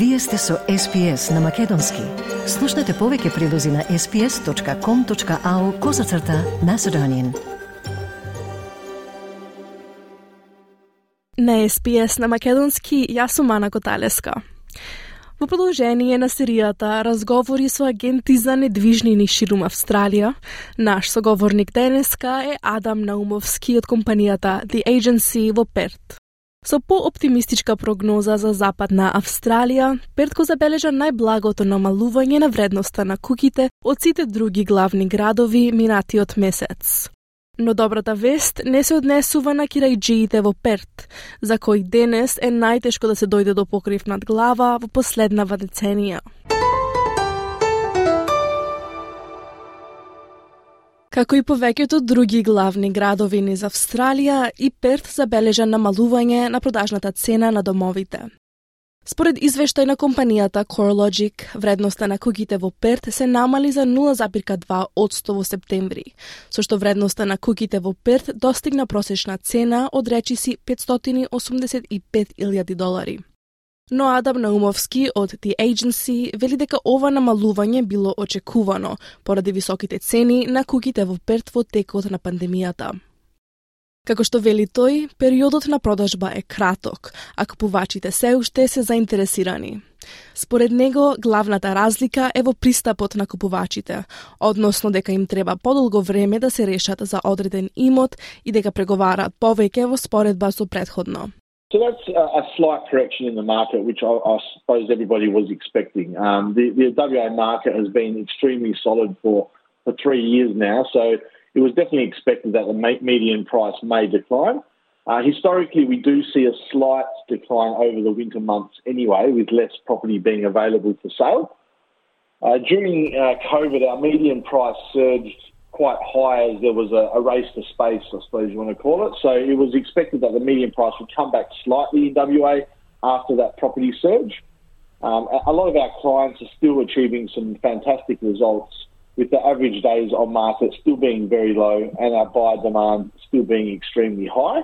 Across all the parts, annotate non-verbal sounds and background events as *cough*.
Вие сте со SPS на Македонски. Слушнете повеќе прилози на sps.com.au козацрта на Седонин. На SPS на Македонски, јас сум Ана Коталеска. Во продолжение на серијата разговори со агенти за недвижнини ширум Австралија, наш соговорник денеска е Адам Наумовски од компанијата The Agency во Перт. Со пооптимистичка прогноза за Западна Австралија, Перт го забележа најблагото намалување на вредноста на куките од сите други главни градови минатиот месец. Но добрата вест не се однесува на кирајджиите во Перт, за кои денес е најтешко да се дојде до покрив над глава во последнава деценија. Како и повеќето други главни градови низ Австралија, и Перт забележа намалување на продажната цена на домовите. Според извештај на компанијата CoreLogic, вредноста на куќите во Перт се намали за 0,2 одсто во септември, со што вредноста на куќите во Перт достигна просечна цена од речиси 585.000 долари. Но Адам Наумовски од The Agency вели дека ова намалување било очекувано поради високите цени на куќите во Перт во текот на пандемијата. Како што вели тој, периодот на продажба е краток, а купувачите се уште се заинтересирани. Според него, главната разлика е во пристапот на купувачите, односно дека им треба подолго време да се решат за одреден имот и дека преговараат повеќе во споредба со предходно. So that's a, slight correction in the market, which I, I suppose everybody was expecting. Um, the, the WA market has been extremely solid for, for three years now, so it was definitely expected that the median price may decline. Uh, historically, we do see a slight decline over the winter months anyway, with less property being available for sale. Uh, during uh, COVID, our median price surged quite high as there was a, a, race to space, I suppose you want to call it. So it was expected that the median price would come back slightly in WA after that property surge. Um, a lot of our clients are still achieving some fantastic results with the average days on market still being very low and our buyer demand still being extremely high.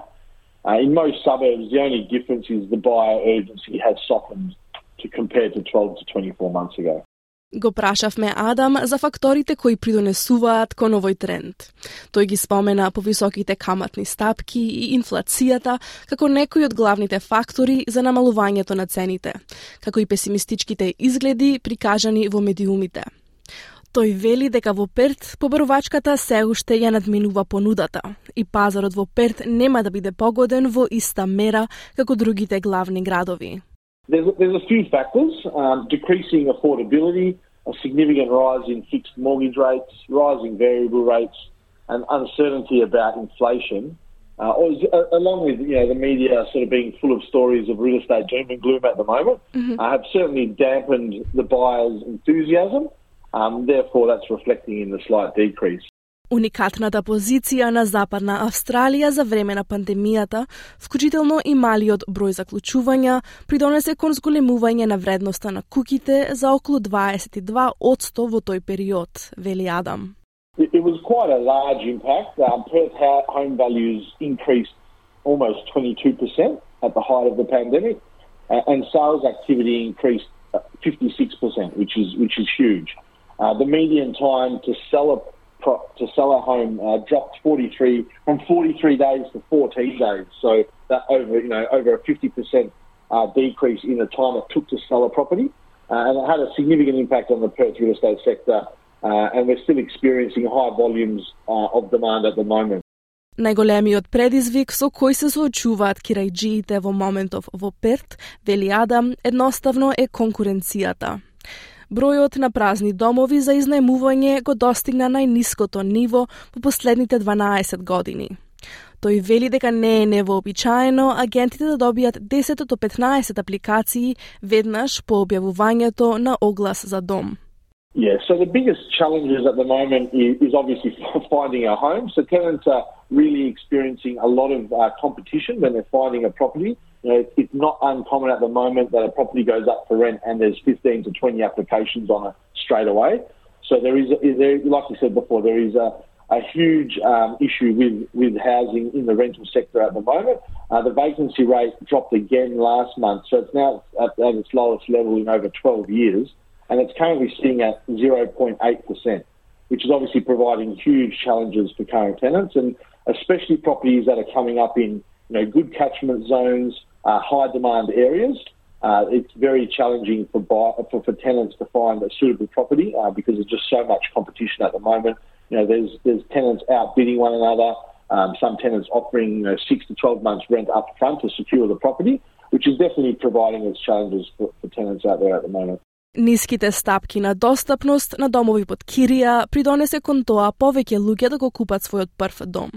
Uh, in most suburbs, the only difference is the buyer urgency has softened to compared to 12 to 24 months ago. Го прашавме Адам за факторите кои придонесуваат кон овој тренд. Тој ги спомена повисоките каматни стапки и инфлацијата како некои од главните фактори за намалувањето на цените, како и песимистичките изгледи прикажани во медиумите. Тој вели дека во Перт побарувачката се уште ја надминува понудата и пазарот во Перт нема да биде погоден во иста мера како другите главни градови. There's a, there's a few factors um, decreasing affordability, a significant rise in fixed mortgage rates, rising variable rates, and uncertainty about inflation. Uh, uh, along with you know the media sort of being full of stories of real estate doom and gloom at the moment, mm-hmm. uh, have certainly dampened the buyers' enthusiasm. Um, therefore, that's reflecting in the slight decrease. Уникатната позиција на Западна Австралија за време на пандемијата, вклучително и малиот број заклучувања, придонесе кон зголемување на вредноста на куките за околу 22 одсто во тој период, вели Адам. It was quite a large impact. Um, Perth home values increased almost 22% at the height of the pandemic, uh, and sales activity increased uh, 56%, which is which is huge. Uh, the median time to sell a to sell a home uh, dropped 43 from 43 days to 14 days. So that over you know over a 50 percent uh, decrease in the time it took to sell a property, uh, and it had a significant impact on the Perth real estate sector. Uh, and we're still experiencing high volumes uh, of demand at the moment. Најголемиот предизвик со кој се соочуваат кирајджиите во моментов во Перт, вели Адам, едноставно е конкуренцијата. Бројот на празни домови за изнајмување го достигна најниското ниво во последните 12 години. Тој вели дека не е невообичаено агентите да добијат 10 до 15 апликации веднаш по објавувањето на оглас за дом. Yeah, so the biggest challenges at the moment is, is obviously *laughs* finding a home. So tenants are really experiencing a lot of uh, competition when they're finding a property. You know, it's not uncommon at the moment that a property goes up for rent and there's 15 to 20 applications on it straight away. So there is, there, like you said before, there is a, a huge um, issue with, with housing in the rental sector at the moment. Uh, the vacancy rate dropped again last month, so it's now at, at its lowest level in over 12 years, and it's currently sitting at 0.8%, which is obviously providing huge challenges for current tenants, and especially properties that are coming up in you know good catchment zones, uh, high demand areas. Uh, it's very challenging for, buy, for, for tenants to find a suitable property uh, because there's just so much competition at the moment. You know, there's there's tenants outbidding one another. Um, some tenants offering you know, six to twelve months rent up front to secure the property, which is definitely providing its challenges for, for tenants out there at the moment. Ниските стапки на достапност на домови под кирија придонесе кон тоа повеќе луѓе да го купат својот прв дом.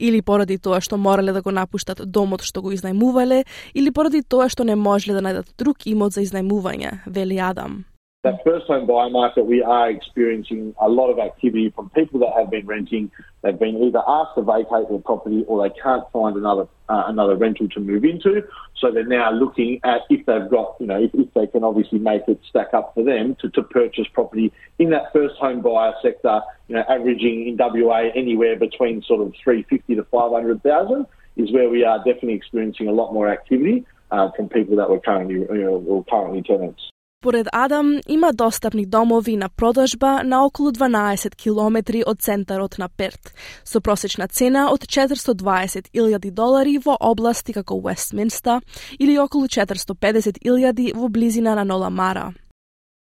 Или поради тоа што морале да го напуштат домот што го изнајмувале, или поради тоа што не можеле да најдат друг имот за изнајмување, вели Адам. That first home buyer market, we are experiencing a lot of activity from people that have been renting. They've been either asked to vacate their property or they can't find another uh, another rental to move into. So they're now looking at if they've got, you know, if, if they can obviously make it stack up for them to, to purchase property in that first home buyer sector, you know, averaging in WA anywhere between sort of 350 to 500,000 is where we are definitely experiencing a lot more activity uh, from people that were currently, you know, currently tenants. Според Адам, има достапни домови на продажба на околу 12 километри од центарот на Перт, со просечна цена од 420.000 долари во области како Вестминста или околу 450.000 во близина на Нола Мара.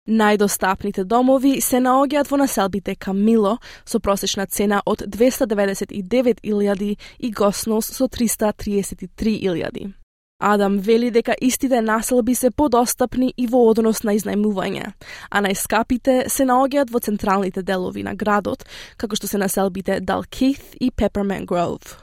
Најдостапните домови се наоѓаат во населбите Камило со просечна цена од 299.000 и Госнос со 333.000. Адам вели дека истите населби се подостапни и во однос на изнајмување, а најскапите се наоѓаат во централните делови на градот, како што се населбите Dalkeith и Peppermint Grove.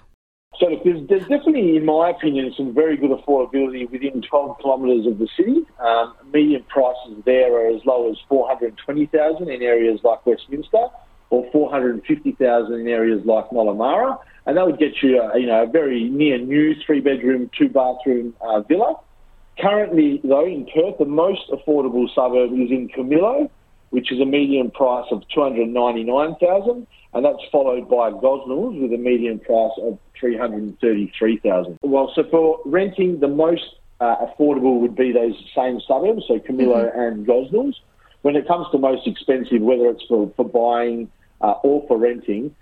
So look, there's, there's, definitely, in my opinion, some very good affordability within 12 kilometres of the city. Um, median prices there are as low as 420,000 in areas like Westminster, or 450,000 in areas like Nollamara and that would get you, a, you know, a very near new three bedroom, two bathroom uh, villa. Currently, though, in Perth, the most affordable suburb is in Camillo, which is a median price of 299,000, and that's followed by Gosnells with a median price of 333,000. Well, so for renting, the most uh, affordable would be those same suburbs, so Camillo mm-hmm. and Gosnells. When it comes to most expensive, whether it's for, for buying uh, or for renting,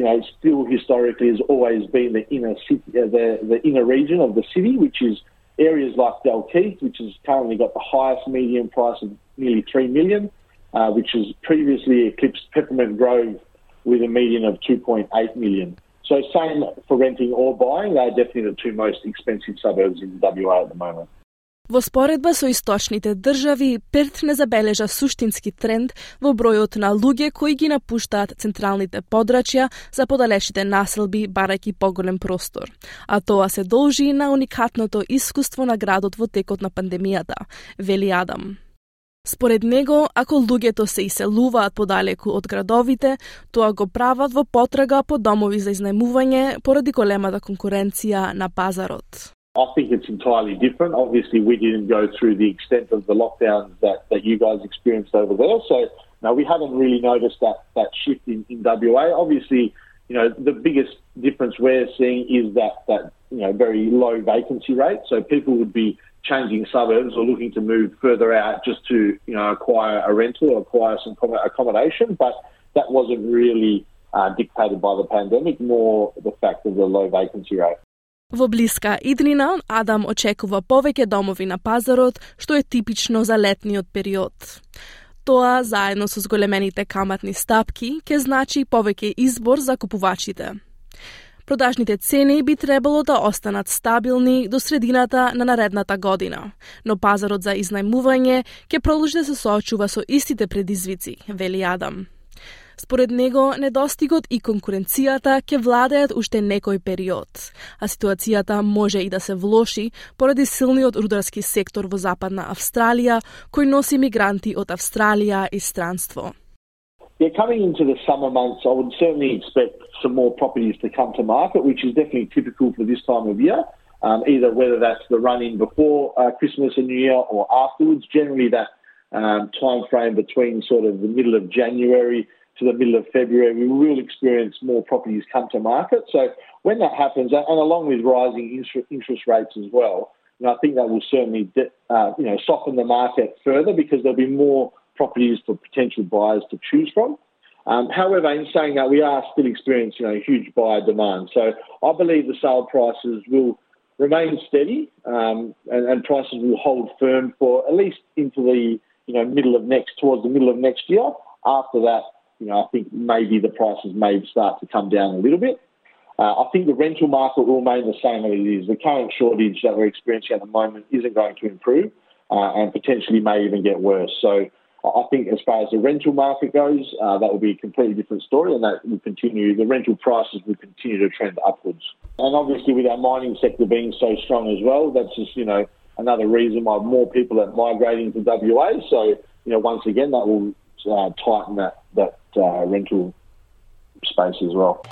you know still historically has always been the inner city, uh, the the inner region of the city, which is areas like Dalkeith, which has currently got the highest median price of nearly three million, uh, which has previously eclipsed Peppermint Grove with a median of 2.8 million. So same for renting or buying, they're definitely the two most expensive suburbs in WA at the moment. Во споредба со источните држави, Перт не забележа суштински тренд во бројот на луѓе кои ги напуштаат централните подрачја за подалечните населби барајќи поголем простор. А тоа се должи на уникатното искуство на градот во текот на пандемијата, вели Адам. Според него, ако луѓето се иселуваат подалеку од градовите, тоа го прават во потрага по домови за изнајмување поради големата конкуренција на пазарот. I think it's entirely different. Obviously, we didn't go through the extent of the lockdowns that, that you guys experienced over there. So, no, we haven't really noticed that, that shift in, in WA. Obviously, you know, the biggest difference we're seeing is that, that, you know, very low vacancy rate. So people would be changing suburbs or looking to move further out just to, you know, acquire a rental or acquire some accommodation. But that wasn't really uh, dictated by the pandemic, more the fact of the low vacancy rate. Во блиска иднина, Адам очекува повеќе домови на пазарот, што е типично за летниот период. Тоа, заедно со зголемените каматни стапки, ќе значи повеќе избор за купувачите. Продажните цени би требало да останат стабилни до средината на наредната година, но пазарот за изнајмување ќе продолжи да се соочува со истите предизвици, вели Адам. Според него, недостигот и конкуренцијата ќе владеат уште некој период, а ситуацијата може и да се влоши поради силниот рударски сектор во Западна Австралија, кој носи мигранти од Австралија и странство. Yeah, coming into the summer months, I would certainly expect some more properties to come to market, which is definitely typical for this time of year. Um, either whether that's the run in before uh, Christmas and New Year or afterwards. Generally, that um, time frame between sort of the middle of January to the middle of February, we will experience more properties come to market. So when that happens, and along with rising interest rates as well, I think that will certainly uh, you know soften the market further because there'll be more properties for potential buyers to choose from. Um, however, in saying that, we are still experiencing you know, huge buyer demand. So I believe the sale prices will remain steady um, and, and, prices will hold firm for at least into the you know middle of next towards the middle of next year. After that, you know, I think maybe the prices may start to come down a little bit. Uh, I think the rental market will remain the same as it is. The current shortage that we're experiencing at the moment isn't going to improve uh, and potentially may even get worse. So I think as far as the rental market goes, uh, that will be a completely different story and that will continue, the rental prices will continue to trend upwards. And obviously with our mining sector being so strong as well, that's just, you know, another reason why more people are migrating to WA. So, you know, once again, that will uh, tighten that, that uh, rental space as well.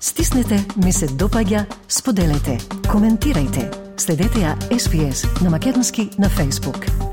Стиснете, ми се допаѓа, споделете, коментирајте. Следете ја SPS на Македонски на Facebook.